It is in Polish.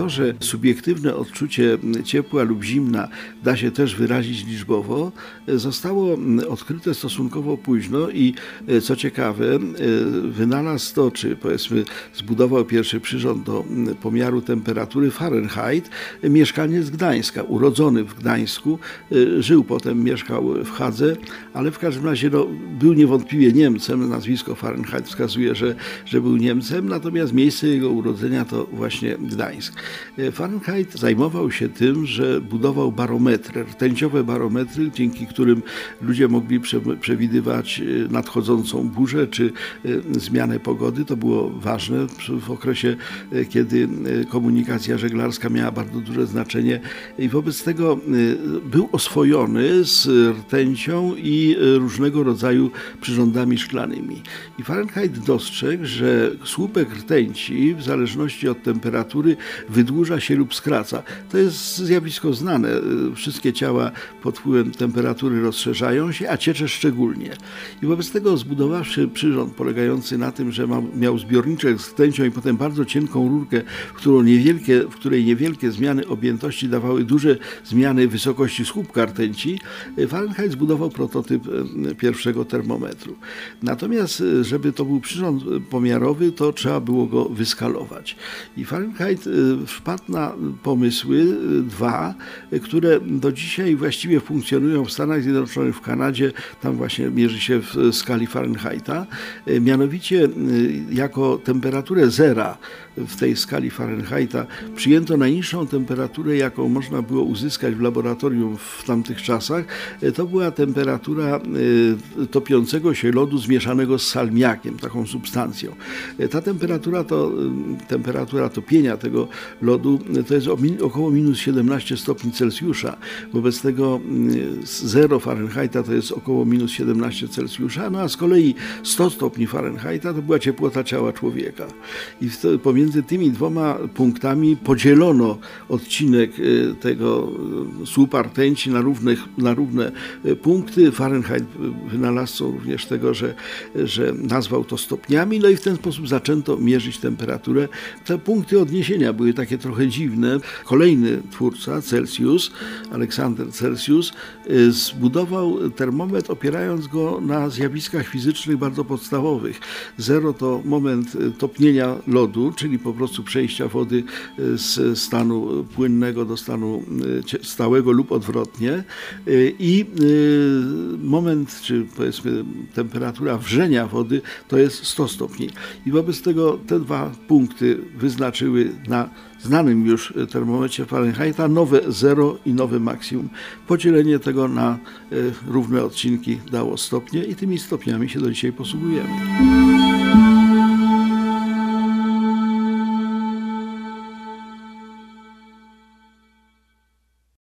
To, że subiektywne odczucie ciepła lub zimna da się też wyrazić liczbowo, zostało odkryte stosunkowo późno i co ciekawe, wynalazł to, czy powiedzmy zbudował pierwszy przyrząd do pomiaru temperatury Fahrenheit, mieszkaniec Gdańska, urodzony w Gdańsku, żył potem, mieszkał w Hadze, ale w każdym razie no, był niewątpliwie Niemcem, nazwisko Fahrenheit wskazuje, że, że był Niemcem, natomiast miejsce jego urodzenia to właśnie Gdańsk. Fahrenheit zajmował się tym, że budował barometry, rtęciowe barometry, dzięki którym ludzie mogli przewidywać e, nadchodzącą burzę czy e, zmianę pogody. To było ważne w okresie, kiedy komunikacja żeglarska miała bardzo duże znaczenie i wobec tego był oswojony z rtęcią i różnego rodzaju przyrządami szklanymi. I Fahrenheit dostrzegł, że słupek rtęci w zależności od temperatury wydłuża się lub skraca. To jest zjawisko znane. Wszystkie ciała pod wpływem temperatury rozszerzają się, a ciecze szczególnie. I wobec tego zbudowawszy przyrząd polegający na tym, że miał zbiorniczek z tęcią i potem bardzo cienką rurkę, w, którą niewielkie, w której niewielkie zmiany objętości dawały duże zmiany wysokości słupka rtęci, Fahrenheit zbudował prototyp e, pierwszego termometru. Natomiast, e, żeby to był przyrząd pomiarowy, to trzeba było go wyskalować. I Fahrenheit e, wpadł na pomysły, y, dwa, które do dzisiaj właściwie funkcjonują w Stanach Zjednoczonych, w Kanadzie, tam właśnie mierzy się w skali Fahrenheita, y, mianowicie y, jako temperaturę zera w tej skali Fahrenheita przyjęto najniższą temperaturę, jaką można było uzyskać w laboratorium w tamtych czasach. To była temperatura topiącego się lodu zmieszanego z salmiakiem, taką substancją. Ta temperatura to temperatura topienia tego lodu to jest około minus 17 stopni Celsjusza. Wobec tego 0 mm, Fahrenheita to jest około minus 17 Celsjusza, no a z kolei 100 stopni Fahrenheita to była ciepłota ciała człowieka. I pomiędzy tymi dwoma punktami podzielono odcinek y, tego y, słupa rtęci na, równych, na równe y, punkty. Fahrenheit wynalazcą również tego, że, że nazwał to stopniami, no i w ten sposób zaczęto mierzyć temperaturę. Te punkty odniesienia były takie trochę dziwne. Kolejny twórca, Celsius, Aleksander Celsius, y, zbudował termometr opierając go na zjawiskach fizycznych bardzo podstawowych. Zero to moment y, topnienia lodu, czyli po prostu przejścia wody y, z stanu płynnego do stanu stałego lub odwrotnie i moment, czy powiedzmy temperatura wrzenia wody to jest 100 stopni. I wobec tego te dwa punkty wyznaczyły na znanym już termometrze Fahrenheita nowe zero i nowe maksimum. Podzielenie tego na e, równe odcinki dało stopnie i tymi stopniami się do dzisiaj posługujemy.